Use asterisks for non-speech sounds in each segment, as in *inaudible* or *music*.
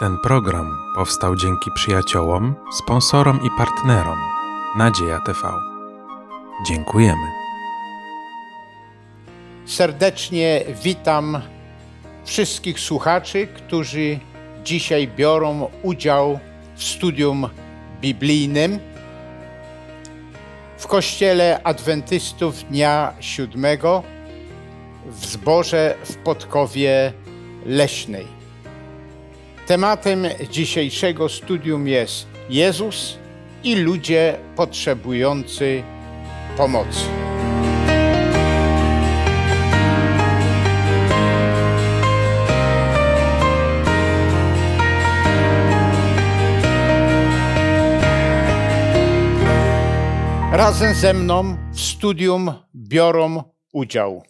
Ten program powstał dzięki przyjaciołom, sponsorom i partnerom Nadzieja TV. Dziękujemy. Serdecznie witam wszystkich słuchaczy, którzy dzisiaj biorą udział w studium biblijnym w Kościele Adwentystów Dnia Siódmego w zborze w Podkowie Leśnej. Tematem dzisiejszego studium jest Jezus i ludzie potrzebujący pomocy. Razem ze mną w studium biorą udział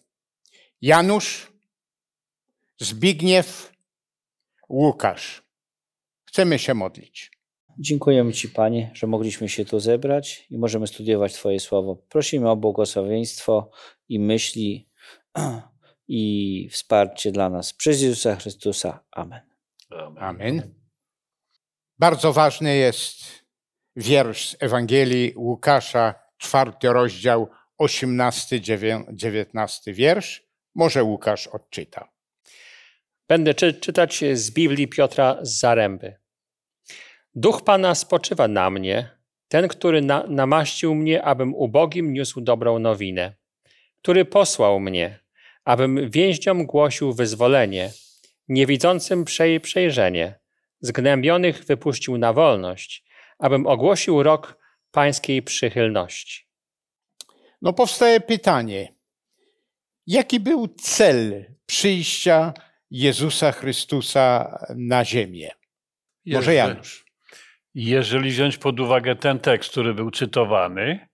Janusz, Zbigniew, Łukasz. Chcemy się modlić. Dziękujemy Ci, Panie, że mogliśmy się tu zebrać i możemy studiować Twoje słowo. Prosimy o błogosławieństwo i myśli *clears throat* i wsparcie dla nas przez Jezusa Chrystusa. Amen. Amen. Bardzo ważny jest wiersz z Ewangelii Łukasza, czwarty rozdział, osiemnasty, dziewiętnasty wiersz. Może Łukasz odczyta. Będę czy, czytać z Biblii Piotra z Zaręby. Duch Pana spoczywa na mnie, ten, który na, namaścił mnie, abym ubogim niósł dobrą nowinę, który posłał mnie, abym więźniom głosił wyzwolenie, niewidzącym przej, przejrzenie, zgnębionych wypuścił na wolność, abym ogłosił rok pańskiej przychylności. No powstaje pytanie, jaki był cel przyjścia Jezusa Chrystusa na ziemię? Może Janusz. Jeżeli wziąć pod uwagę ten tekst, który był cytowany,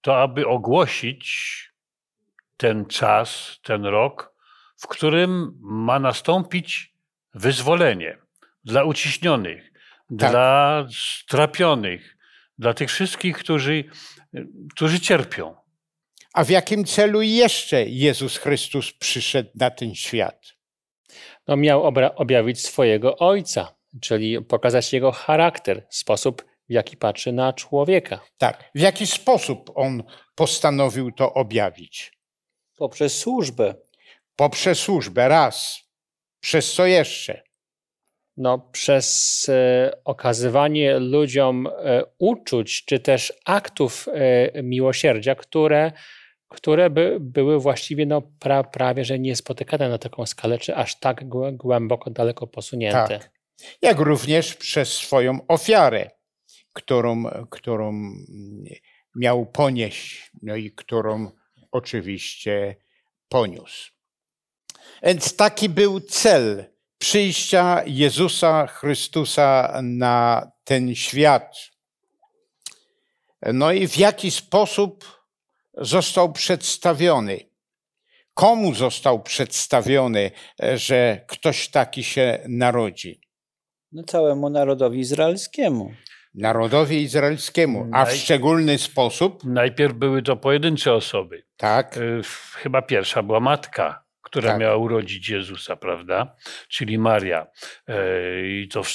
to aby ogłosić ten czas, ten rok, w którym ma nastąpić wyzwolenie dla uciśnionych, tak. dla strapionych, dla tych wszystkich, którzy, którzy cierpią. A w jakim celu jeszcze Jezus Chrystus przyszedł na ten świat? No, miał objawić swojego Ojca, czyli pokazać jego charakter, sposób, w jaki patrzy na człowieka. Tak. W jaki sposób on postanowił to objawić? Poprzez służbę. Poprzez służbę, raz. Przez co jeszcze? No, przez e, okazywanie ludziom e, uczuć, czy też aktów e, miłosierdzia, które, które by, były właściwie no, pra, prawie że niespotykane na taką skalę, czy aż tak głęboko, daleko posunięte. Tak. Jak również przez swoją ofiarę, którą, którą miał ponieść, no i którą oczywiście poniósł. Więc taki był cel przyjścia Jezusa Chrystusa na ten świat. No i w jaki sposób został przedstawiony? Komu został przedstawiony, że ktoś taki się narodzi? No całemu narodowi izraelskiemu. Narodowi izraelskiemu, a w szczególny sposób? Najpierw były to pojedyncze osoby. Tak. Y, chyba pierwsza była matka która tak. miała urodzić Jezusa, prawda? Czyli Maria. E, I to w,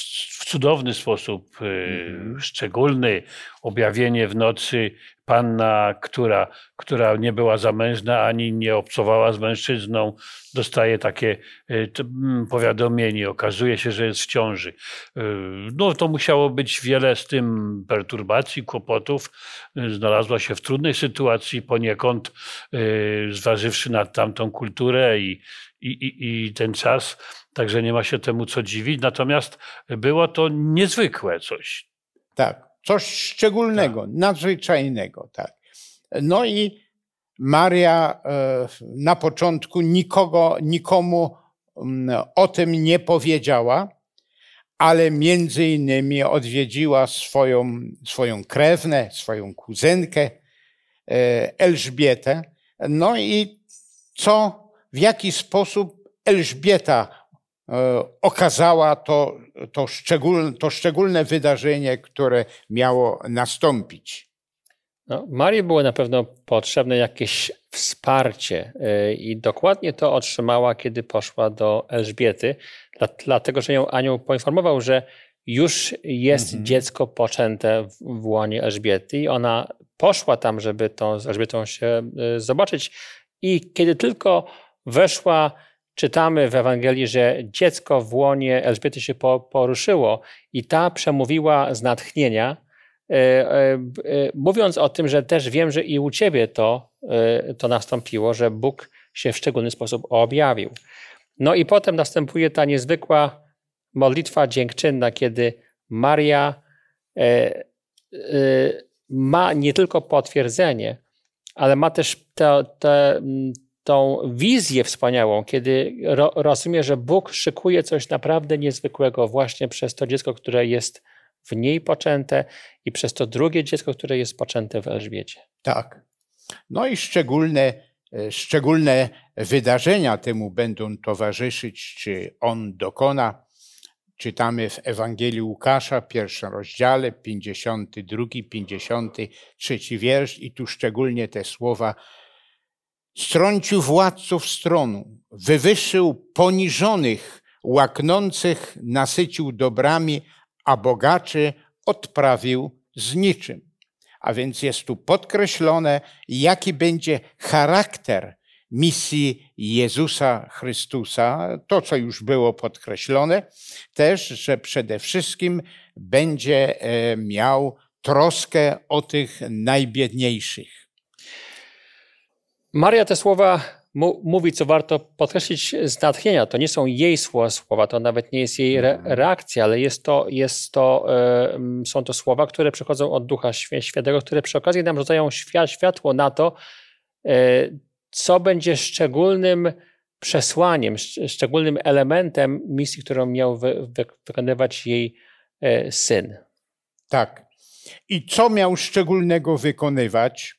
cudowny sposób, -hmm. szczególny, objawienie w nocy panna, która, która nie była zamężna ani nie obcowała z mężczyzną, dostaje takie e, mm, powiadomienie, okazuje się, że jest w ciąży. No to musiało być wiele z tym perturbacji, kłopotów. Znalazła się w trudnej sytuacji poniekąd, zważywszy na tamtą kulturę i, i, i ten czas, także nie ma się temu co dziwić. Natomiast było to niezwykłe coś. Tak, coś szczególnego, tak. nadzwyczajnego, tak. No i Maria e, na początku nikogo, nikomu mm, o tym nie powiedziała, ale między innymi odwiedziła swoją, swoją krewnę, swoją kuzynkę e, Elżbietę. No i co w jaki sposób Elżbieta okazała to, to, szczególne, to szczególne wydarzenie, które miało nastąpić. No, Marii było na pewno potrzebne jakieś wsparcie y, i dokładnie to otrzymała, kiedy poszła do Elżbiety, dlatego że ją anioł poinformował, że już jest mhm. dziecko poczęte w łonie Elżbiety i ona poszła tam, żeby to z Elżbietą się y, zobaczyć i kiedy tylko weszła, czytamy w Ewangelii, że dziecko w łonie Elżbiety się poruszyło i ta przemówiła z natchnienia, e, e, e, mówiąc o tym, że też wiem, że i u ciebie to, to nastąpiło, że Bóg się w szczególny sposób objawił. No i potem następuje ta niezwykła modlitwa dziękczynna, kiedy Maria ma nie tylko potwierdzenie, ale ma też te, te, tą wizję wspaniałą, kiedy ro, rozumie, że Bóg szykuje coś naprawdę niezwykłego właśnie przez to dziecko, które jest w niej poczęte i przez to drugie dziecko, które jest poczęte w Elżbiecie. Tak. No i szczególne, e, szczególne wydarzenia temu będą towarzyszyć, czy on dokona. Czytamy w Ewangelii Łukasza, pierwszym rozdziale, 52, 53 wiersz i tu szczególnie te słowa strącił władców stronu, wywyższył poniżonych, łaknących, nasycił dobrami, a bogaczy odprawił z niczym. A więc jest tu podkreślone, jaki będzie charakter misji Jezusa Chrystusa. To, co już było podkreślone, też, że przede wszystkim będzie e, miał troskę o tych najbiedniejszych. Maria te słowa mówi, co warto podkreślić z natchnienia. To nie są jej słowa, to nawet nie jest jej re reakcja, ale jest to, jest to, y, są to słowa, które przychodzą od Ducha Świętego, które przy okazji nam rzucają światło na to, y, co będzie szczególnym przesłaniem, szczególnym elementem misji, którą miał wy wy wykonywać jej y, syn. Tak. I co miał szczególnego wykonywać?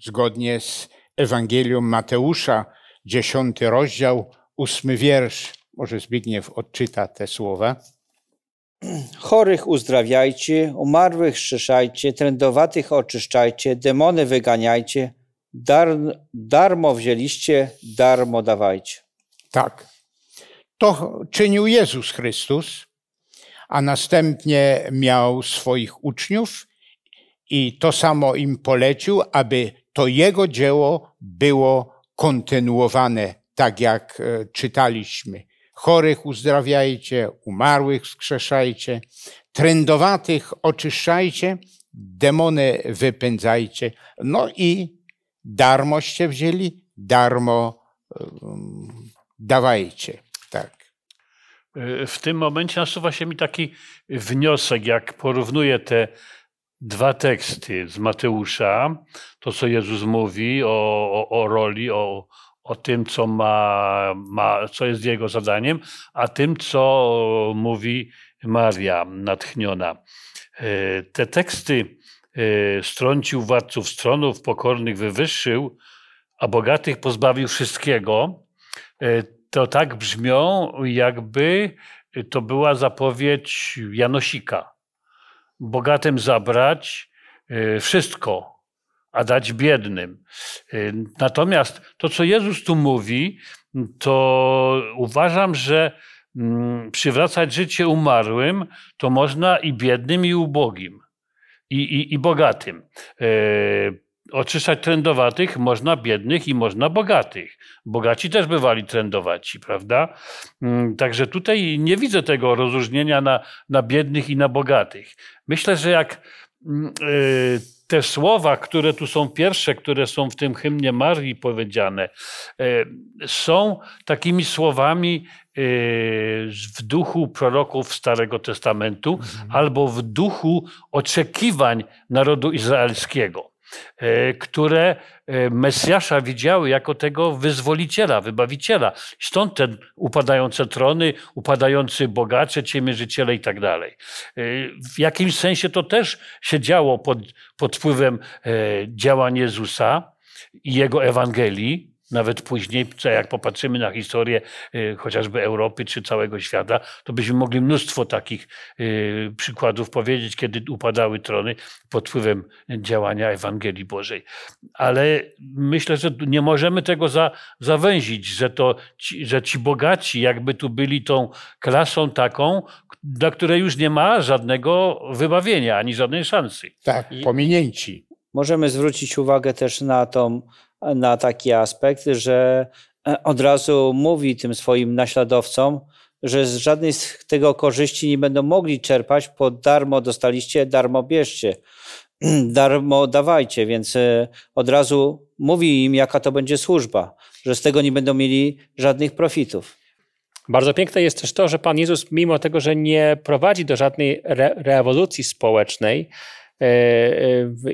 Zgodnie z Ewangelią Mateusza, dziesiąty rozdział, ósmy wiersz. Może Zbigniew odczyta te słowa. Chorych uzdrawiajcie, umarłych szczeszajcie, trędowatych oczyszczajcie, demony wyganiajcie, dar, darmo wzięliście, darmo dawajcie. Tak. To czynił Jezus Chrystus, a następnie miał swoich uczniów i to samo im polecił, aby to jego dzieło było kontynuowane, tak jak e, czytaliśmy. Chorych uzdrawiajcie, umarłych wskrzeszajcie, trędowatych oczyszczajcie, demony wypędzajcie. No i darmoście wzięli, darmo dawajcie. Tak. E, w tym momencie nasuwa się mi taki wniosek, jak porównuję te dwa teksty z Mateusza, to co Jezus mówi o, o, o roli, o, o tym, co, ma, ma, co jest jego zadaniem, a tym, co mówi Maria natchniona. E, te teksty e, strącił władców stronów, pokornych wywyższył, a bogatych pozbawił wszystkiego. E, to tak brzmią, jakby to była zapowiedź Janosika bogatym zabrać y, wszystko, a dać biednym. Y, natomiast to, co Jezus tu mówi, to uważam, że mm, przywracać życie umarłym to można i biednym, i ubogim, i, i, i bogatym. Oczyszczać trendowatych można biednych i można bogatych. Bogaci też bywali trendowaci, prawda? Mm, także tutaj nie widzę tego rozróżnienia na, na biednych i na bogatych. Myślę, że jak mm, y, te słowa, które tu są pierwsze, które są w tym hymnie Marii powiedziane, y, są takimi słowami y, w duchu proroków Starego Testamentu mhm. albo w duchu oczekiwań narodu izraelskiego. E, które e, Mesjasza widziały jako tego wyzwoliciela, wybawiciela. Stąd te upadające trony, upadający bogacze, ciemierzyciele i tak dalej. E, w jakimś sensie to też się działo pod, pod wpływem działań Jezusa i Jego Ewangelii, nawet później, co jak popatrzymy na historię y, chociażby Europy czy całego świata, to byśmy mogli mnóstwo takich y, przykładów powiedzieć, kiedy upadały trony pod wpływem działania Ewangelii Bożej. Ale myślę, że nie możemy tego za, zawęzić, że, to ci, że ci bogaci jakby tu byli tą klasą taką, dla której już nie ma żadnego wybawienia ani żadnej szansy. Tak, I- pominięci. Możemy zwrócić uwagę też na, tą, na taki aspekt, że e, od razu mówi tym swoim naśladowcom, że z żadnej z tego korzyści nie będą mogli czerpać, bo darmo dostaliście, darmo bierzcie, *clears throat* darmo dawajcie, więc e, od razu mówi im, jaka to będzie służba, że z tego nie będą mieli żadnych profitów. Bardzo piękne jest też to, że Pan Jezus, mimo tego, że nie prowadzi do żadnej re rewolucji społecznej,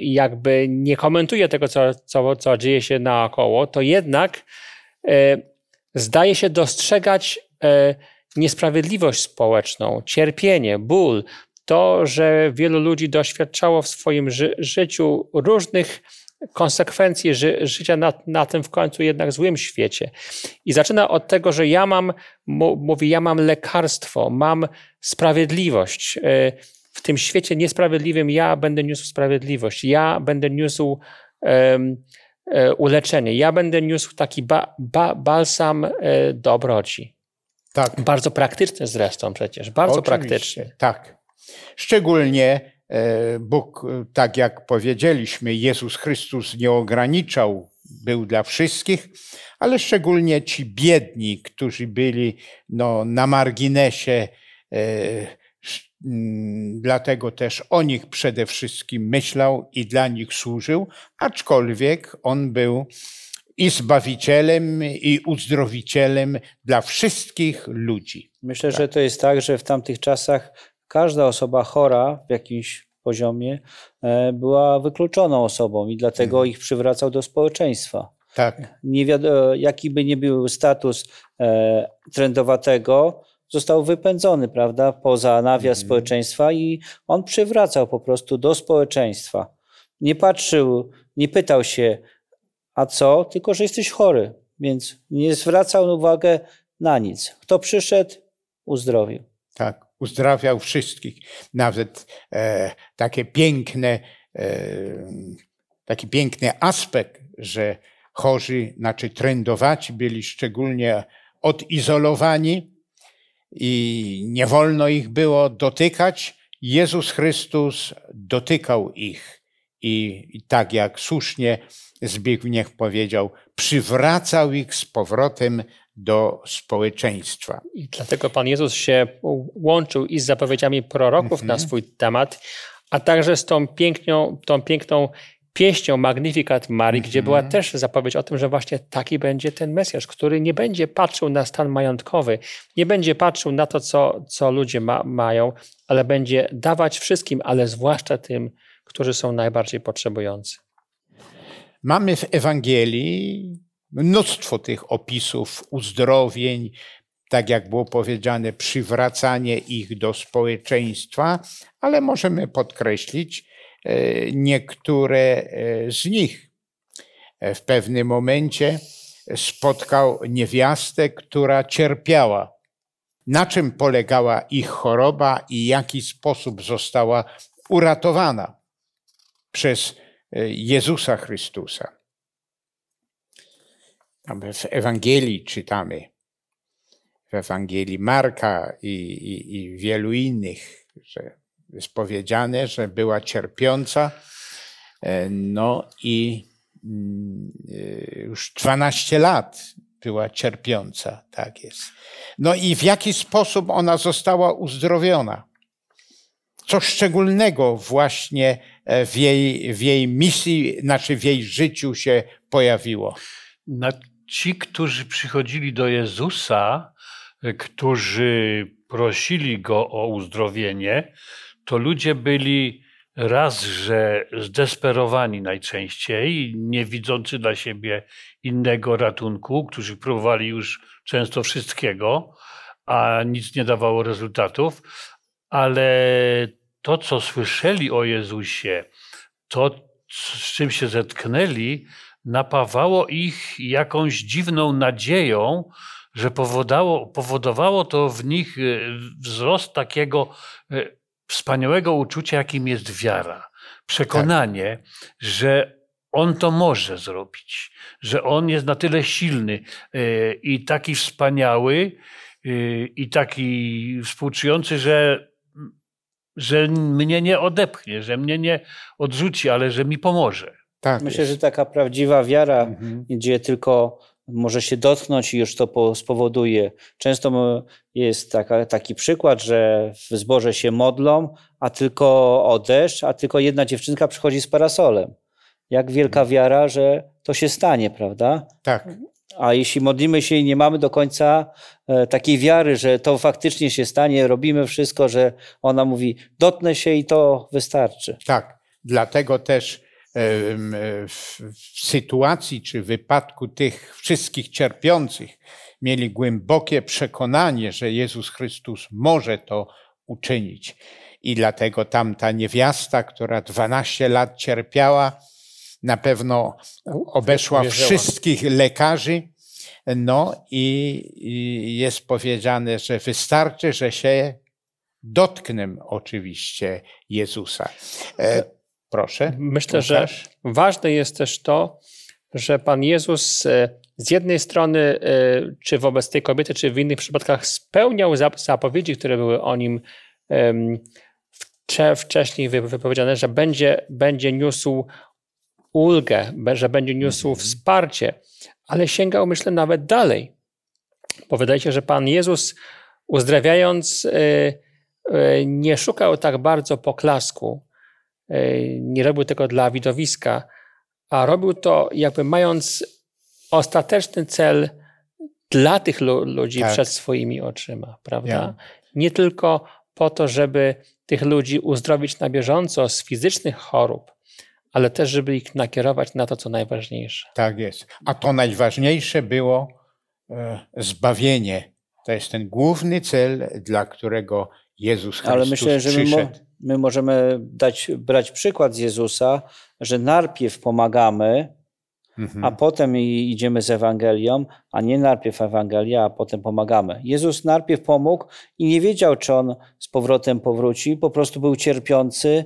jakby nie komentuje tego, co, co, co dzieje się naokoło, to jednak e, zdaje się dostrzegać e, niesprawiedliwość społeczną, cierpienie, ból, to, że wielu ludzi doświadczało w swoim ży życiu różnych konsekwencji ży życia na, na tym w końcu jednak złym świecie. I zaczyna od tego, że ja mam, mówi, ja mam lekarstwo, mam sprawiedliwość. E, W tym świecie niesprawiedliwym ja będę niósł sprawiedliwość, ja będę niósł e, uleczenie, ja będę niósł taki ba, ba, balsam e, dobroci. Tak. Bardzo praktyczny zresztą przecież, bardzo Oczywiście, praktyczny. Tak. Szczególnie e, Bóg, tak jak powiedzieliśmy, Jezus Chrystus nie ograniczał, był dla wszystkich, ale szczególnie ci biedni, którzy byli no, na marginesie, dlatego też o nich przede wszystkim myślał i dla nich służył, aczkolwiek on był i Zbawicielem, i uzdrowicielem dla wszystkich ludzi. Myślę, że to jest tak, że w tamtych czasach każda osoba chora w jakimś poziomie e, była wykluczoną osobą i dlatego ich przywracał do społeczeństwa. Tak. Nie wiadomo, jaki by nie był status e, trendowatego, został wypędzony, prawda, poza nawias społeczeństwa i on przywracał po prostu do społeczeństwa. Nie patrzył, nie pytał się, a co, tylko że jesteś chory, więc nie zwracał uwagę na nic. Kto przyszedł, uzdrowił. Tak, uzdrawiał wszystkich. Nawet e, takie piękne, e, taki piękny aspekt, że chorzy, znaczy trędowaci byli szczególnie odizolowani i nie wolno ich było dotykać. Jezus Chrystus dotykał ich i, i tak jak słusznie Zbigniew powiedział, przywracał ich z powrotem do społeczeństwa. I dlatego Pan Jezus się łączył i z zapowiedziami proroków na swój temat, a także z tą piękną, tą piękną pieśnią Magnificat Marii, gdzie była też zapowiedź o tym, że właśnie taki będzie ten Mesjasz, który nie będzie patrzył na stan majątkowy, nie będzie patrzył na to, co, co ludzie ma, mają, ale będzie dawać wszystkim, ale zwłaszcza tym, którzy są najbardziej potrzebujący. Mamy w Ewangelii mnóstwo tych opisów uzdrowień, tak jak było powiedziane, przywracanie ich do społeczeństwa, ale możemy podkreślić niektóre e, z nich. E, W pewnym momencie spotkał niewiastę, która cierpiała. Na czym polegała ich choroba i w jaki sposób została uratowana przez e, Jezusa Chrystusa. W Ewangelii czytamy, w Ewangelii Marka i, i, i wielu innych, że jest powiedziane, że była cierpiąca, e, no i mm, e, już 12 lat była cierpiąca, tak jest. No i w jaki sposób ona została uzdrowiona? Co szczególnego właśnie e, w jej, w jej misji, znaczy w jej życiu się pojawiło? Na ci, którzy przychodzili do Jezusa, którzy prosili go o uzdrowienie, to ludzie byli raz, że zdesperowani najczęściej, nie widzący dla siebie innego ratunku, którzy próbowali już często wszystkiego, a nic nie dawało rezultatów, ale to, co słyszeli o Jezusie, to, z czym się zetknęli, napawało ich jakąś dziwną nadzieją, że powodowało to w nich e, wzrost takiego e, wspaniałego uczucia, jakim jest wiara. Przekonanie, że on to może zrobić, że on jest na tyle silny e, i taki wspaniały i taki współczujący, że że mnie nie odepchnie, że mnie nie odrzuci, ale że mi pomoże. Tak Myślę, jest. że taka prawdziwa wiara mhm. gdzie tylko może się dotknąć i już to spowoduje. Często jest taka, taki przykład, że w zborze się modlą, a tylko o deszcz, a tylko jedna dziewczynka przychodzi z parasolem. Jak wielka mhm. wiara, że to się stanie, prawda? Tak. A jeśli modlimy się i nie mamy do końca e, takiej wiary, że to faktycznie się stanie, robimy wszystko, że ona mówi, dotknę się i to wystarczy. Tak. Dlatego też w sytuacji czy wypadku tych wszystkich cierpiących mieli głębokie przekonanie, że Jezus Chrystus może to uczynić. I dlatego tamta niewiasta, która 12 lat cierpiała, na pewno obeszła wszystkich lekarzy. No i, i jest powiedziane, że wystarczy, że się dotknę oczywiście Jezusa. Proszę. Myślę, że ważne jest też to, że Pan Jezus e, z jednej strony, e, czy wobec tej kobiety, czy w innych przypadkach, spełniał zapowiedzi, które były o nim wcześniej wypowiedziane, że będzie, będzie niósł ulgę, że będzie niósł mhm. wsparcie, ale sięgał, myślę, nawet dalej. Bo wydaje się, że Pan Jezus, uzdrawiając, e, nie szukał tak bardzo poklasku, nie robił tego dla widowiska, a robił to jakby mając ostateczny cel dla tych ludzi tak. przed swoimi oczyma, prawda? Ja. Nie tylko po to, żeby tych ludzi uzdrowić na bieżąco z fizycznych chorób, ale też, żeby ich nakierować na to, co najważniejsze. Tak jest. A to najważniejsze było e, zbawienie. To jest ten główny cel, dla którego Jezus Chrystus Ale myślę, że my, mo my możemy dać, brać przykład z Jezusa, że najpierw pomagamy, mhm. a potem idziemy z Ewangelią, a nie najpierw Ewangelia, a potem pomagamy. Jezus najpierw pomógł i nie wiedział, czy on z powrotem powróci, po prostu był cierpiący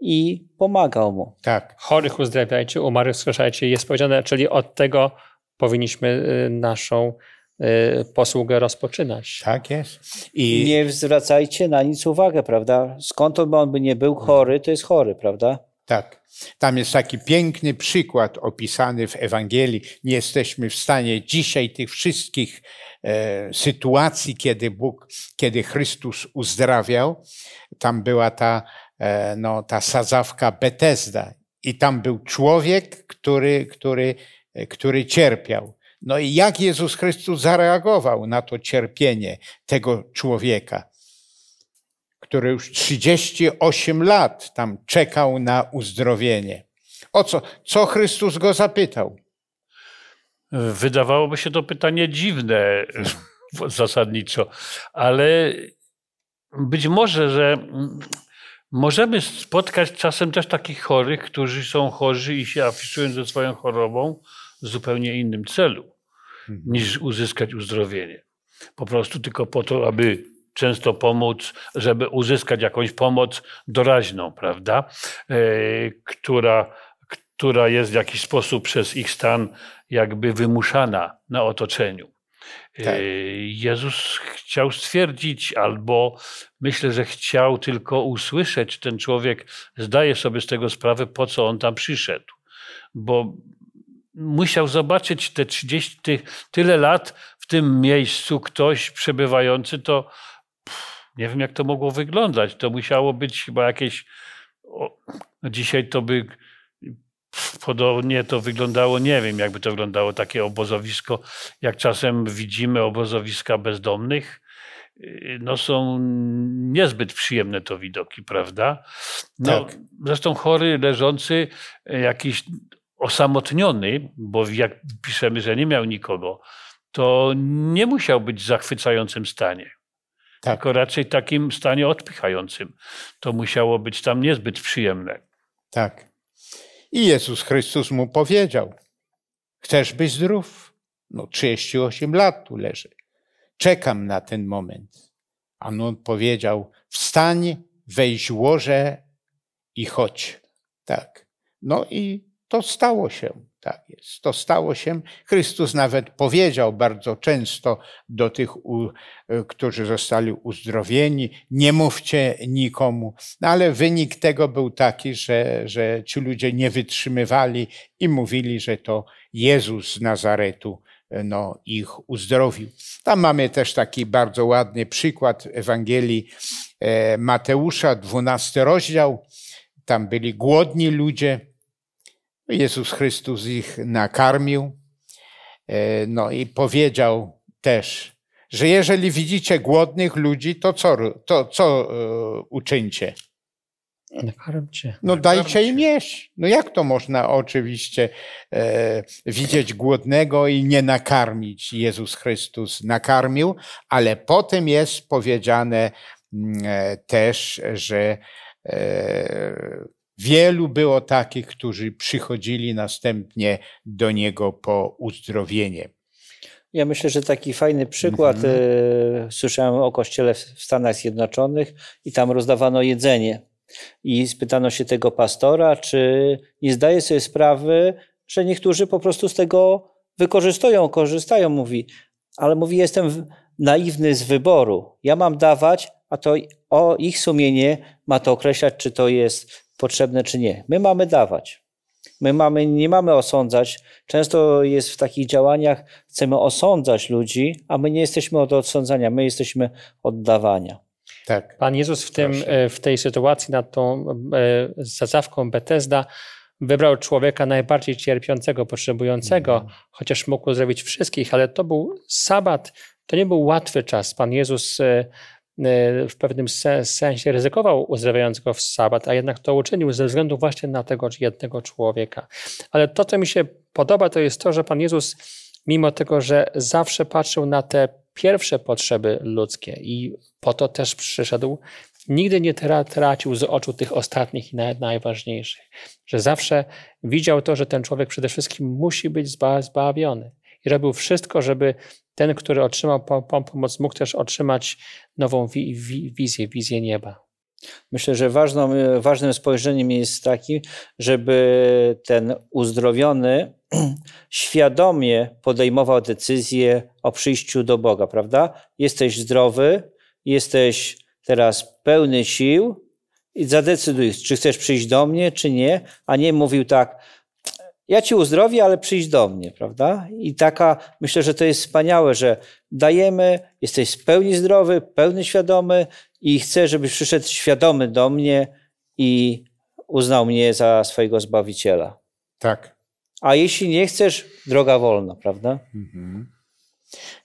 i pomagał mu. Tak. Chorych uzdrawiajcie, umarłych skrzeszajcie. Jest powiedziane, czyli od tego powinniśmy y, naszą posługę rozpoczynać. Tak jest. I nie zwracajcie na nic uwagę, prawda? Skąd on by nie był chory, to jest chory, prawda? Tak. Tam jest taki piękny przykład opisany w Ewangelii. Nie jesteśmy w stanie dzisiaj tych wszystkich e, sytuacji, kiedy Bóg, kiedy Chrystus uzdrawiał. Tam była ta E, no, ta sadzawka Betesda. I tam był człowiek, który, który, e, który cierpiał. No i jak Jezus Chrystus zareagował na to cierpienie tego człowieka, który już 38 lat tam czekał na uzdrowienie? O co? Co Chrystus go zapytał? Wydawałoby się to pytanie dziwne zasadniczo, ale być może, że Możemy spotkać czasem też takich chorych, którzy są chorzy i się afiszują ze swoją chorobą w zupełnie innym celu mhm. niż uzyskać uzdrowienie. Po prostu tylko po to, aby często pomóc, żeby uzyskać jakąś pomoc doraźną, prawda? E, która, która jest w jakiś sposób przez ich stan jakby wymuszana na otoczeniu. Tak. E, Jezus chciał stwierdzić, albo myślę, że chciał tylko usłyszeć, ten człowiek zdaje sobie z tego sprawę, po co on tam przyszedł. Bo musiał zobaczyć te 30, tyle lat w tym miejscu ktoś przebywający, to pff, nie wiem, jak to mogło wyglądać. To musiało być chyba jakieś. O, dzisiaj to by podobnie to wyglądało, nie wiem jakby to wyglądało takie obozowisko, jak czasem widzimy obozowiska bezdomnych, y, no są niezbyt przyjemne to widoki, prawda? No, tak. Zresztą chory, leżący, jakiś osamotniony, bo jak piszemy, że nie miał nikogo, to nie musiał być w zachwycającym stanie. Tak. Tylko raczej takim stanie odpychającym. To musiało być tam niezbyt przyjemne. Tak. I Jezus Chrystus mu powiedział: Chcesz być zdrów? No 38 lat tu leży. Czekam na ten moment. A on powiedział, wstań, wejdź łoże i chodź. Tak. No i to stało się. Tak jest. To stało się. Chrystus nawet powiedział bardzo często do tych, którzy zostali uzdrowieni, nie mówcie nikomu. No ale wynik tego był taki, że, że ci ludzie nie wytrzymywali i mówili, że to Jezus z Nazaretu no, ich uzdrowił. Tam mamy też taki bardzo ładny przykład Ewangelii e, Mateusza, 12 rozdział. Tam byli głodni ludzie. Jezus Chrystus ich nakarmił. E, no i powiedział też, że jeżeli widzicie głodnych ludzi, to co, to co e, uczyńcie? Nakarmcie. No dajcie im jeść. No jak to można oczywiście e, widzieć głodnego i nie nakarmić? Jezus Chrystus nakarmił, ale potem jest powiedziane mm, e, też, że e, wielu było takich, którzy przychodzili następnie do Niego po uzdrowienie. Ja myślę, że taki fajny przykład. Mm -hmm. Słyszałem o kościele w Stanach Zjednoczonych i tam rozdawano jedzenie i spytano się tego pastora, czy nie zdaje sobie sprawy, że niektórzy po prostu z tego wykorzystują, korzystają. Mówi, ale mówi, jestem naiwny z wyboru. Ja mam dawać, a to o ich sumienie ma to określać, czy to jest potrzebne, czy nie. My mamy dawać. My mamy, nie mamy osądzać. Często jest w takich działaniach, chcemy osądzać ludzi, a my nie jesteśmy od osądzania, my jesteśmy od dawania. Tak. Pan Jezus w, tym, e, w tej sytuacji nad tą e, zadzawką Betesda wybrał człowieka najbardziej cierpiącego, potrzebującego, mm. chociaż mógł uzdrowić wszystkich, ale to był sabat, to nie był łatwy czas. Pan Jezus e, w pewnym sensie ryzykował uzdrawiając go w sabat, a jednak to uczynił ze względu właśnie na tego jednego człowieka. Ale to, co mi się podoba, to jest to, że Pan Jezus, mimo tego, że zawsze patrzył na te pierwsze potrzeby ludzkie i po to też przyszedł. Nigdy nie tracił z oczu tych ostatnich i najważniejszych. Że zawsze widział to, że ten człowiek przede wszystkim musi być zbawiony. I robił wszystko, żeby ten, który otrzymał pomoc, mógł też otrzymać nową wi wi wizję, wizję nieba. Myślę, że ważną, ważnym spojrzeniem jest taki, żeby ten uzdrowiony *clears throat* świadomie podejmował decyzję o przyjściu do Boga, prawda? Jesteś zdrowy, jesteś teraz pełny sił i zadecyduj, czy chcesz przyjść do mnie, czy nie, a nie mówił tak, ja ci uzdrowię, ale przyjdź do mnie, prawda? I taka, myślę, że to jest wspaniałe, że dajemy, jesteś w pełni zdrowy, pełny świadomy i chcę, żebyś przyszedł świadomy do mnie i uznał mnie za swojego Zbawiciela. Tak. A jeśli nie chcesz, droga wolna, prawda? Mhm.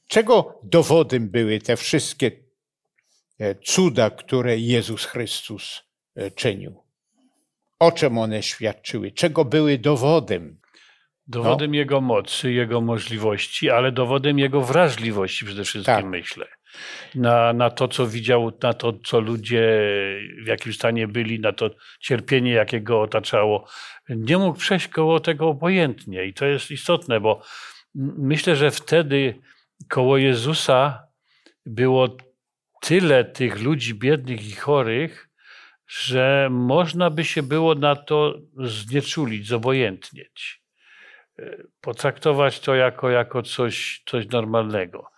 Czego dowodem były te wszystkie e, cuda, które Jezus Chrystus e, czynił? O czym one świadczyły? Czego były dowodem? Dowodem no. Jego mocy, Jego możliwości, ale dowodem Jego wrażliwości przede wszystkim, tak. myślę. Na, na to, co widział, na to, co ludzie, w jakim stanie byli, na to cierpienie, jakie go otaczało. Nie mógł przejść koło tego obojętnie. I to jest istotne, bo myślę, że wtedy koło Jezusa było tyle tych ludzi biednych i chorych, że można by się było na to znieczulić, zobojętnieć. E, potraktować to jako, jako coś, coś normalnego.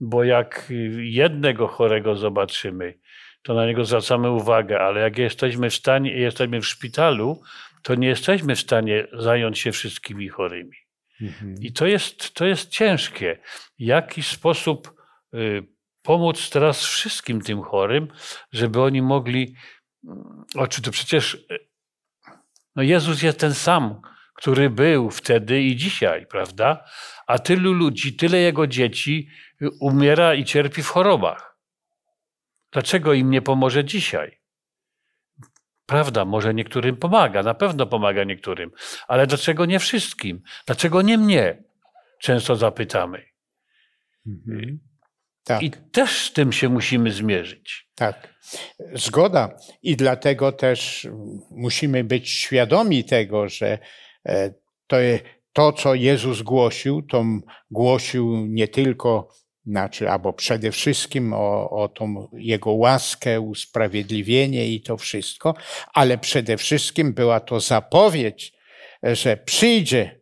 Bo jak jednego chorego zobaczymy, to na niego zwracamy uwagę, ale jak jesteśmy w stanie, jesteśmy w szpitalu, to nie jesteśmy w stanie zająć się wszystkimi chorymi. Mhm. I to jest, to jest ciężkie. Jaki sposób y, pomóc teraz wszystkim tym chorym, żeby oni mogli. Oczy, to przecież y, no Jezus jest ten sam, który był wtedy i dzisiaj, prawda? A tylu ludzi, tyle jego dzieci umiera i cierpi w chorobach. Dlaczego im nie pomoże dzisiaj? Prawda, może niektórym pomaga, na pewno pomaga niektórym, ale dlaczego nie wszystkim? Dlaczego nie mnie? Często zapytamy. Mhm. Tak. I też z tym się musimy zmierzyć. Tak, zgoda. I dlatego też musimy być świadomi tego, że e, to, to, co Jezus głosił, to głosił nie tylko, znaczy, albo przede wszystkim o, o tą Jego łaskę, usprawiedliwienie i to wszystko, ale przede wszystkim była to zapowiedź, że przyjdzie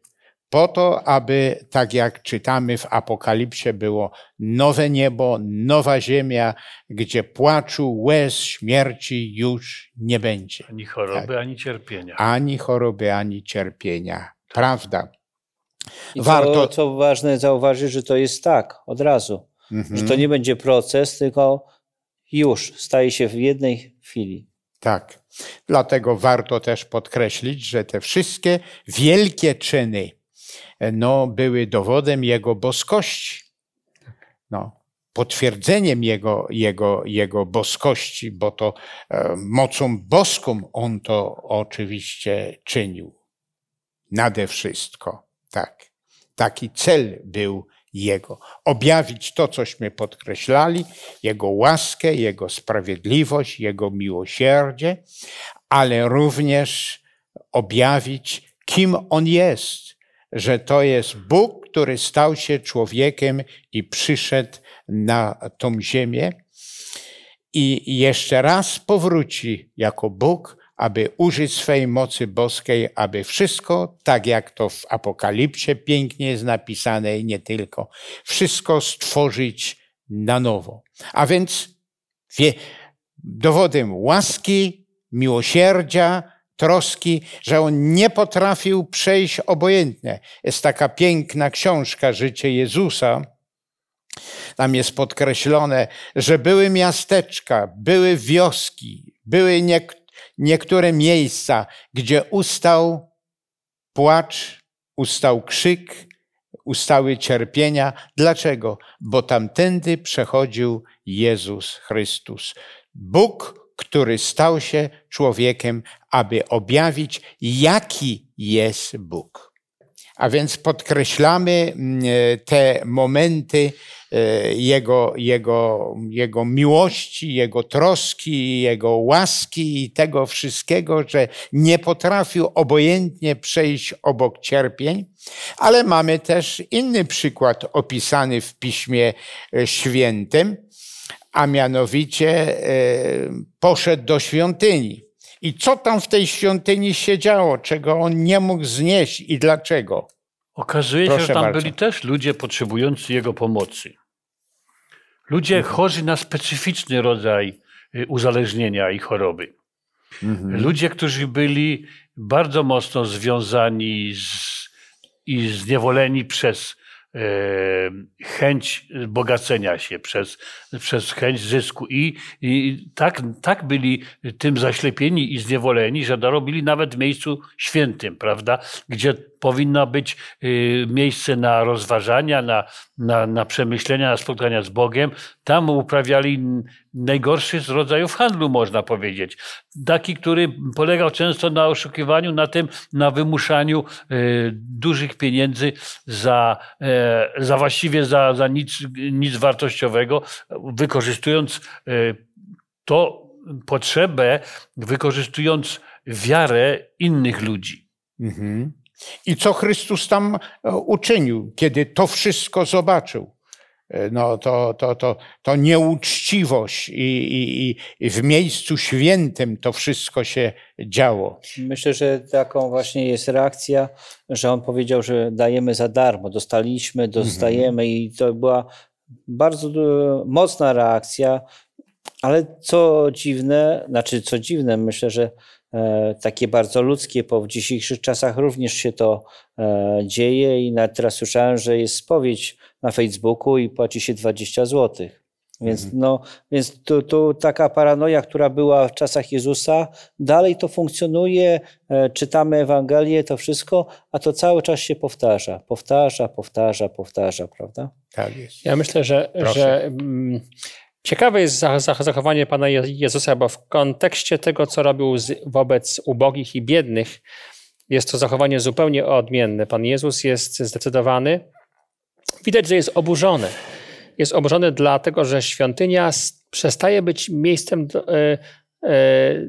po to, aby, tak jak czytamy w Apokalipsie, było nowe niebo, nowa ziemia, gdzie płaczu, łez, śmierci już nie będzie. Ani choroby, tak. ani cierpienia. Ani choroby, ani cierpienia. Prawda. I Warto... co, co ważne zauważyć, że to jest tak, od razu. Mhm. Że to nie będzie proces, tylko już staje się w jednej chwili. Tak. Dlatego warto też podkreślić, że te wszystkie wielkie czyny no, były dowodem Jego boskości. No, potwierdzeniem jego, jego, jego boskości, bo to e, mocą boską on to oczywiście czynił. Nade wszystko, tak. Taki cel był jego. Objawić to, cośmy podkreślali, Jego łaskę, Jego sprawiedliwość, Jego miłosierdzie, ale również objawić, kim On jest, że to jest Bóg, który stał się człowiekiem i przyszedł na tą ziemię i jeszcze raz powróci jako Bóg, aby użyć swej mocy boskiej, aby wszystko, tak jak to w Apokalipsie pięknie jest napisane i nie tylko, wszystko stworzyć na nowo. A więc dowodem łaski, miłosierdzia, troski, że on nie potrafił przejść obojętnie. Jest taka piękna książka Życie Jezusa. Tam jest podkreślone, że były miasteczka, były wioski, były niektóre miejsca, gdzie ustał płacz, ustał krzyk, ustały cierpienia. Dlaczego? Bo tamtędy przechodził Jezus Chrystus. Bóg, który stał się człowiekiem, aby objawić, jaki jest Bóg. A więc podkreślamy mm, te momenty E, jego, jego, jego miłości, Jego troski, Jego łaski i tego wszystkiego, że nie potrafił obojętnie przejść obok cierpień. Ale mamy też inny przykład opisany w Piśmie e, Świętym, a mianowicie e, poszedł do świątyni. I co tam w tej świątyni się działo, czego on nie mógł znieść i dlaczego? Okazuje Proszę się, że tam bardzo. byli też ludzie potrzebujący jego pomocy. Ludzie mhm. chorzy na specyficzny rodzaj y, uzależnienia i choroby. Mhm. Ludzie, którzy byli bardzo mocno związani z, i zniewoleni przez chęć bogacenia się, przez, przez chęć zysku. I, i tak, tak byli tym zaślepieni i zniewoleni, że dorobili nawet w miejscu świętym, prawda? Gdzie powinno być y, miejsce na rozważania, na, na, na przemyślenia, na spotkania z Bogiem. Tam uprawiali najgorszy z rodzajów handlu, można powiedzieć. Taki, który polegał często na oszukiwaniu, na tym, na wymuszaniu y, dużych pieniędzy za, e, za właściwie za, za nic, nic wartościowego, wykorzystując y, to potrzebę, wykorzystując wiarę innych ludzi. Mhm. I co Chrystus tam e, uczynił, kiedy to wszystko zobaczył? E, no, to, to, to, to nieuczciwość i, i, i w miejscu świętym to wszystko się działo. Myślę, że taką właśnie jest reakcja, że on powiedział, że dajemy za darmo, dostaliśmy, dostajemy mhm. i to była bardzo mocna reakcja, ale co dziwne, znaczy co dziwne, myślę, że E, takie bardzo ludzkie, bo w dzisiejszych czasach również się to e, dzieje i nawet teraz słyszałem, że jest spowiedź na Facebooku i płaci się 20 zł. Więc, mhm. no, więc tu, tu taka paranoja, która była w czasach Jezusa, dalej to funkcjonuje, e, czytamy Ewangelię, to wszystko, a to cały czas się powtarza, powtarza, powtarza, powtarza, prawda? Tak jest. Ja myślę, że, że Ciekawe jest zachowanie Pana Jezusa, bo w kontekście tego, co robił wobec ubogich i biednych, jest to zachowanie zupełnie odmienne. Pan Jezus jest zdecydowany. Widać, że jest oburzony. Jest oburzony dlatego, że świątynia przestaje być miejscem do, e,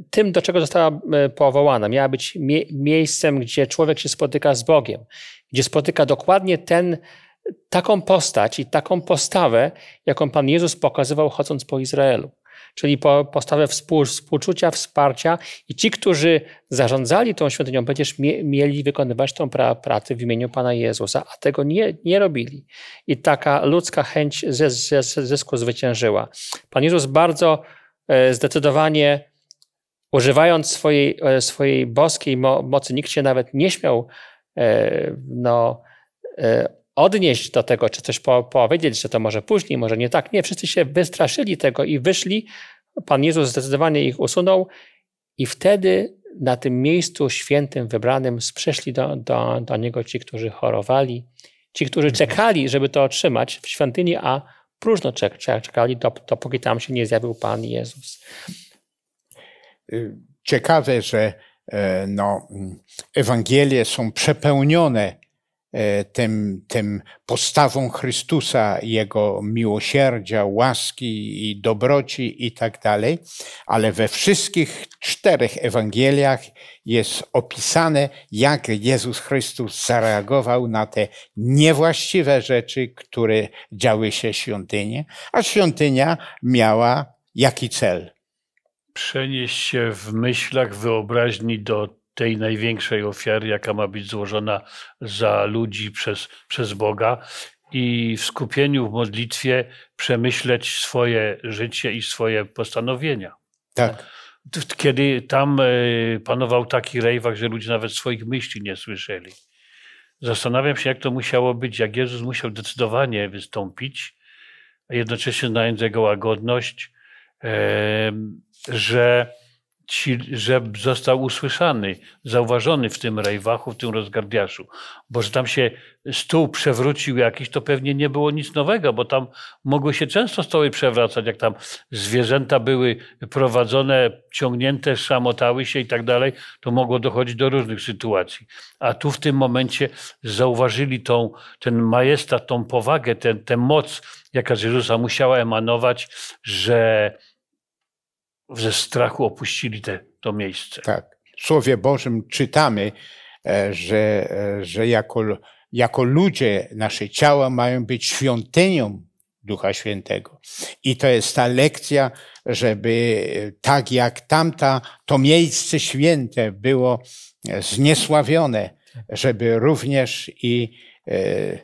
tym, do czego została powołana. Miała być mie miejscem, gdzie człowiek się spotyka z Bogiem, gdzie spotyka dokładnie ten, taką postać i taką postawę, jaką Pan Jezus pokazywał chodząc po Izraelu czyli po, postawę współ, współczucia, wsparcia i ci, którzy zarządzali tą świątynią, przecież mie, mieli wykonywać tą pra, pracę w imieniu Pana Jezusa, a tego nie, nie robili. I taka ludzka chęć zysku zwyciężyła. Pan Jezus bardzo e, zdecydowanie używając swojej, e, swojej boskiej mocy, nikt się nawet nie śmiał e, no, odnieść do tego, czy coś po, powiedzieć, że to może później, może nie tak. Nie, wszyscy się wystraszyli tego i wyszli. Pan Jezus zdecydowanie ich usunął i wtedy na tym miejscu świętym, wybranym, przyszli do, do, do Niego ci, którzy chorowali, ci, którzy mhm. czekali, żeby to otrzymać w świątyni, a próżno czek, czekali, dopóki tam się nie zjawił Pan Jezus. Ciekawe, że e, no, Ewangelie są przepełnione tym, tym postawą Chrystusa, Jego miłosierdzia, łaski i dobroci i tak dalej, ale we wszystkich czterech Ewangeliach jest opisane, jak Jezus Chrystus zareagował na te niewłaściwe rzeczy, które działy się w świątyni, a świątynia miała jaki cel? Przenieść się w myślach, wyobraźni do tej największej ofiary, jaka ma być złożona za ludzi przez, przez Boga i w skupieniu w modlitwie przemyśleć swoje życie i swoje postanowienia. Tak. Kiedy tam e, panował taki rejwach, że ludzie nawet swoich myśli nie słyszeli. Zastanawiam się, jak to musiało być, jak Jezus musiał decydowanie wystąpić, a jednocześnie znając Jego łagodność, że ci, że został usłyszany, zauważony w tym rejwachu, w tym rozgardiaszu. Bo że tam się stół przewrócił jakiś, to pewnie nie było nic nowego, bo tam mogły się często stoły przewracać, jak tam zwierzęta były prowadzone, ciągnięte, szamotały się i tak dalej, to mogło dochodzić do różnych sytuacji. A tu w tym momencie zauważyli tą, ten majestat, tą powagę, tę moc, jaka z Jezusa musiała emanować, że ze strachu opuścili te, to miejsce. Tak. W Słowie Bożym czytamy, e, że, e, że jako, jako ludzie nasze ciała mają być świątynią Ducha Świętego. I to jest ta lekcja, żeby tak jak tamta, to miejsce święte było zniesławione, żeby również i e,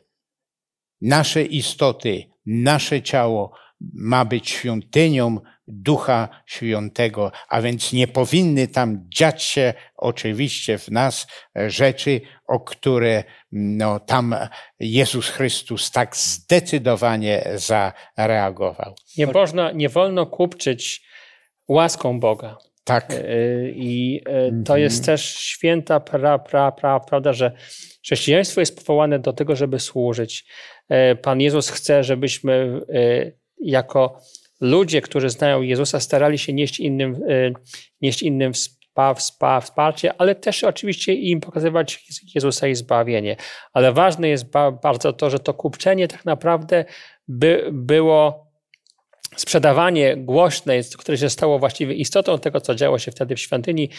nasze istoty, nasze ciało ma być świątynią Ducha Świętego, a więc nie powinny tam dziać się oczywiście w nas rzeczy, o które no, tam Jezus Chrystus tak zdecydowanie zareagował. Nie, można, nie wolno kupczyć łaską Boga. Tak. E, I e, to jest mhm. też święta pra, pra, pra, prawda, że chrześcijaństwo jest powołane do tego, żeby służyć. E, Pan Jezus chce, żebyśmy jako ludzie, którzy znają Jezusa, starali się nieść innym, e, nieść innym wsparcie, ale też oczywiście im pokazywać Jezusa i zbawienie. Ale ważne jest bardzo to, że to kupczenie tak naprawdę by, było sprzedawanie głośne, które się stało właściwie istotą tego, co działo się wtedy w świątyni,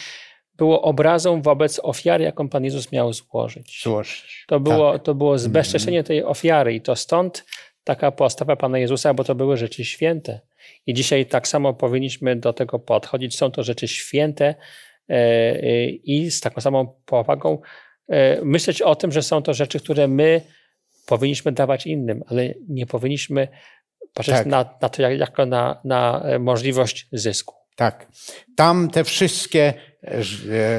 było obrazą wobec ofiary, jaką Pan Jezus miał złożyć. Złożyć. To było, tak. to było zbezczeszczenie tej ofiary i to stąd taka postawa Pana Jezusa, bo to były rzeczy święte. I dzisiaj tak samo powinniśmy do tego podchodzić. Są to rzeczy święte e, e, i z taką samą powagą e, myśleć o tym, że są to rzeczy, które my powinniśmy dawać innym, ale nie powinniśmy patrzeć tak. na, na, to jako na, na możliwość zysku. Tak. Tam te wszystkie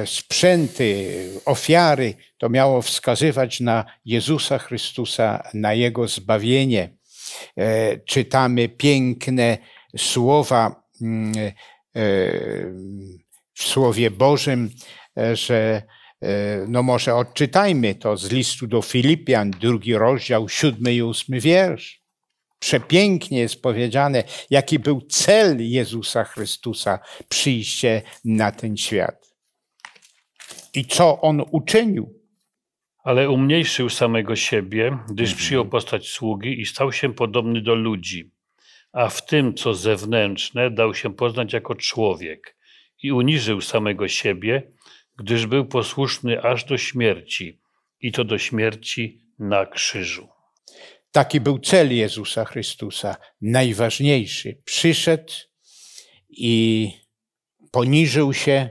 sprzęty, ofiary, to miało wskazywać na Jezusa Chrystusa, na Jego zbawienie. Czytamy piękne słowa mm, e, w Słowie Bożym, e, że e, no może odczytajmy to z listu do Filipian, drugi rozdział, siódmy i ósmy wiersz. Przepięknie jest powiedziane, jaki był cel Jezusa Chrystusa przyjście na ten świat. I co On uczynił. Ale umniejszył samego siebie, gdyż mhm. przyjął postać sługi i stał się podobny do ludzi a w tym, co zewnętrzne, dał się poznać jako człowiek i uniżył samego siebie, gdyż był posłuszny aż do śmierci i to do śmierci na krzyżu. Taki był cel Jezusa Chrystusa, najważniejszy. Przyszedł i poniżył się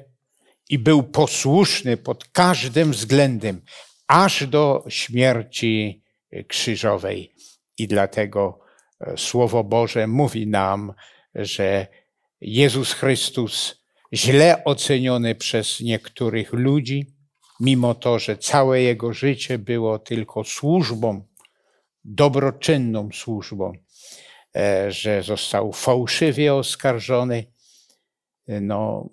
i był posłuszny pod każdym względem, aż do śmierci krzyżowej. I dlatego e, Słowo Boże mówi nam, że Jezus Chrystus, źle oceniony przez niektórych ludzi, mimo to, że całe jego życie było tylko służbą, dobroczynną służbą, e, że został fałszywie oskarżony no,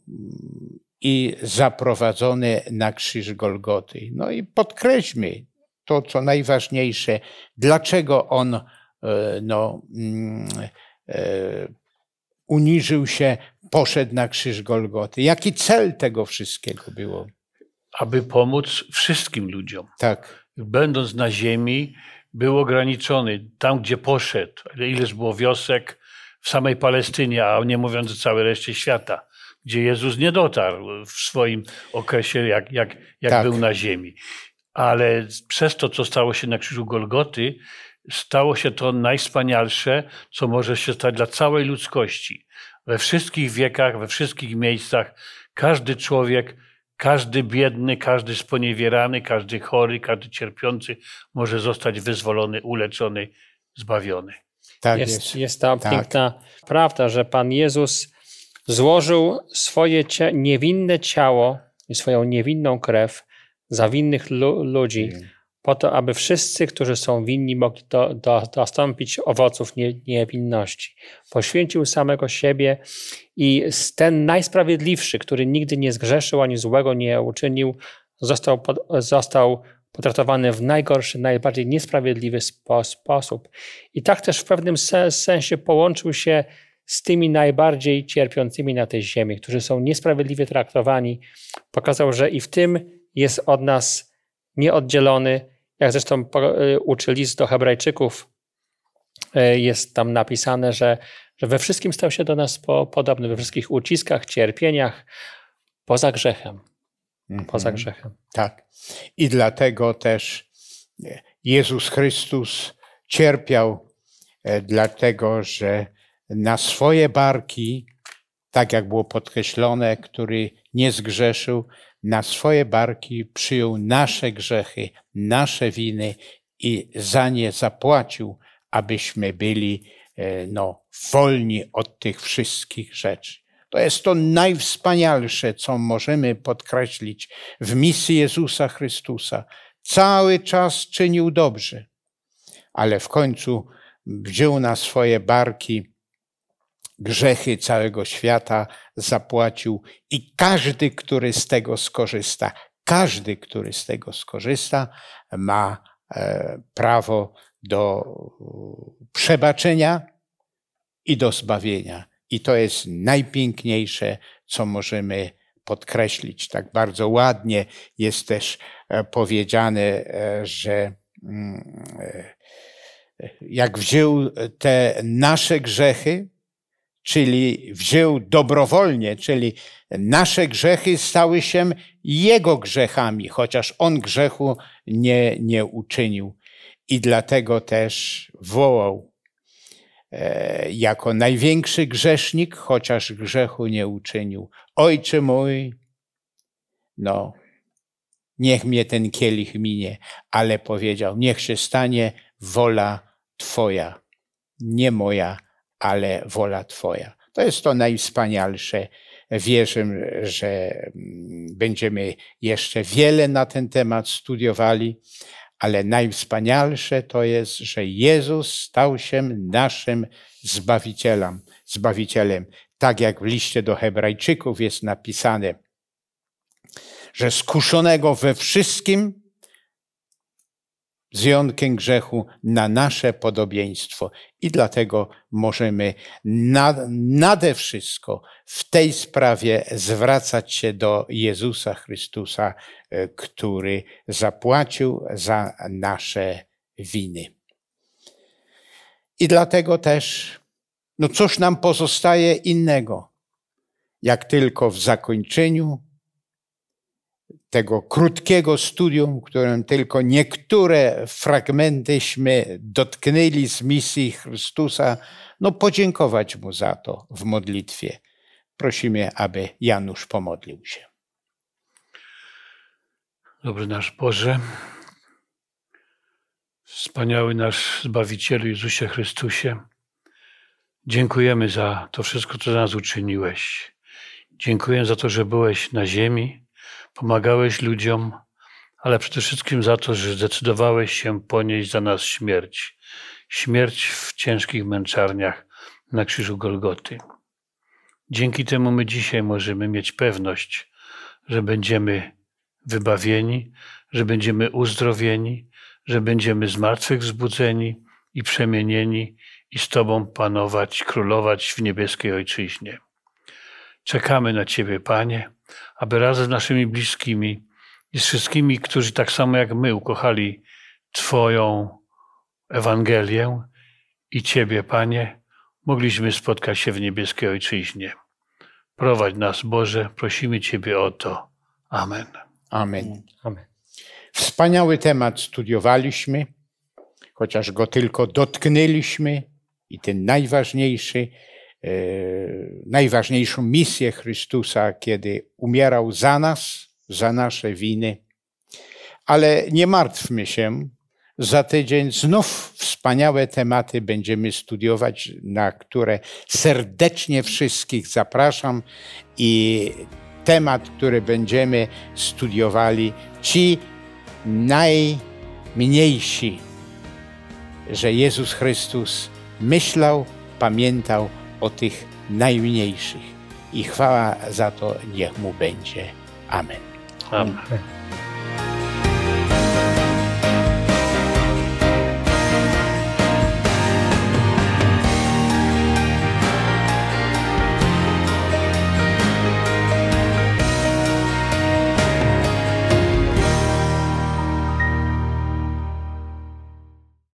i zaprowadzony na krzyż Golgoty. No i podkreślmy to, co najważniejsze, dlaczego on e, no, mm, e, uniżył się, poszedł na krzyż Golgoty. Jaki cel tego wszystkiego było? Aby pomóc wszystkim ludziom. Tak. Będąc na ziemi, był ograniczony tam, gdzie poszedł. Ileż było wiosek w samej Palestynie, a nie mówiąc o całej reszcie świata, gdzie Jezus nie dotarł w swoim okresie, jak, jak, jak Tak. był na ziemi. Ale przez to, co stało się na krzyżu Golgoty, stało się to najwspanialsze, co może się stać dla całej ludzkości. We wszystkich wiekach, we wszystkich miejscach, każdy człowiek, każdy biedny, każdy sponiewierany, każdy chory, każdy cierpiący może zostać wyzwolony, uleczony, zbawiony. Tak jest, jest. jest ta Tak. piękna prawda, że Pan Jezus złożył swoje niewinne ciało i swoją niewinną krew za winnych lu, ludzi, po to, aby wszyscy, którzy są winni, mogli do, do, dostąpić owoców nie, niewinności. Poświęcił samego siebie i ten najsprawiedliwszy, który nigdy nie zgrzeszył ani złego nie uczynił, został, pod, został potraktowany w najgorszy, najbardziej niesprawiedliwy spo, sposób. I tak też w pewnym se, sensie połączył się z tymi najbardziej cierpiącymi na tej ziemi, którzy są niesprawiedliwie traktowani. Pokazał, że i w tym jest od nas nieoddzielony, jak zresztą y, uczy list do Hebrajczyków, y, jest tam napisane, że, że we wszystkim stał się do nas po, podobny, we wszystkich uciskach, cierpieniach, poza grzechem. Poza Mhm. grzechem. Tak. I dlatego też Jezus Chrystus cierpiał, e, dlatego że na swoje barki, tak jak było podkreślone, który nie zgrzeszył, na swoje barki przyjął nasze grzechy, nasze winy i za nie zapłacił, abyśmy byli e, no, wolni od tych wszystkich rzeczy. To jest to najwspanialsze, co możemy podkreślić w misji Jezusa Chrystusa. Cały czas czynił dobrze, ale w końcu wziął na swoje barki grzechy całego świata, zapłacił i każdy, który z tego skorzysta, każdy, który z tego skorzysta, ma e, prawo do przebaczenia i do zbawienia. I to jest najpiękniejsze, co możemy podkreślić. Tak bardzo ładnie jest też e, powiedziane, e, że mm, jak wziął te nasze grzechy, czyli wziął dobrowolnie, czyli nasze grzechy stały się Jego grzechami, chociaż On grzechu nie, nie uczynił. I dlatego też wołał e, jako największy grzesznik, chociaż grzechu nie uczynił. Ojcze mój, no, niech mnie ten kielich minie, ale powiedział, niech się stanie wola Twoja, nie moja, ale wola Twoja. To jest to najwspanialsze. Wierzę, że mm, będziemy jeszcze wiele na ten temat studiowali, ale najwspanialsze to jest, że Jezus stał się naszym Zbawicielem. Zbawicielem. Tak jak w liście do Hebrajczyków jest napisane, że skuszonego we wszystkim, z wyjątkiem grzechu, na nasze podobieństwo. I dlatego możemy nad, nade wszystko w tej sprawie zwracać się do Jezusa Chrystusa, e, który zapłacił za nasze winy. I dlatego też, no cóż nam pozostaje innego, jak tylko w zakończeniu tego krótkiego studium, którym tylko niektóre fragmentyśmy dotknęli z misji Chrystusa, no podziękować Mu za to w modlitwie. Prosimy, aby Janusz pomodlił się. Dobry nasz Boże, wspaniały nasz Zbawicielu Jezusie Chrystusie, dziękujemy za to wszystko, co za nas uczyniłeś. Dziękuję za to, że byłeś na ziemi, pomagałeś ludziom, ale przede wszystkim za to, że zdecydowałeś się ponieść za nas śmierć. Śmierć w ciężkich męczarniach na krzyżu Golgoty. Dzięki temu my dzisiaj możemy mieć pewność, że będziemy wybawieni, że będziemy uzdrowieni, że będziemy zmartwychwzbudzeni i przemienieni i z Tobą panować, królować w niebieskiej Ojczyźnie. Czekamy na Ciebie, Panie, aby razem z naszymi bliskimi i z wszystkimi, którzy tak samo jak my ukochali Twoją Ewangelię i Ciebie, Panie, mogliśmy spotkać się w niebieskiej Ojczyźnie. Prowadź nas, Boże, prosimy Ciebie o to. Amen. Amen. Amen. Wspaniały temat studiowaliśmy, chociaż go tylko dotknęliśmy i ten najważniejszy, najważniejszą misję Chrystusa, kiedy umierał za nas, za nasze winy. Ale nie martwmy się, za tydzień znów wspaniałe tematy będziemy studiować, na które serdecznie wszystkich zapraszam i temat, który będziemy studiowali, ci najmniejsi, że Jezus Chrystus myślał, pamiętał o tych najmniejszych. I chwała za to niech mu będzie. Amen. Amen.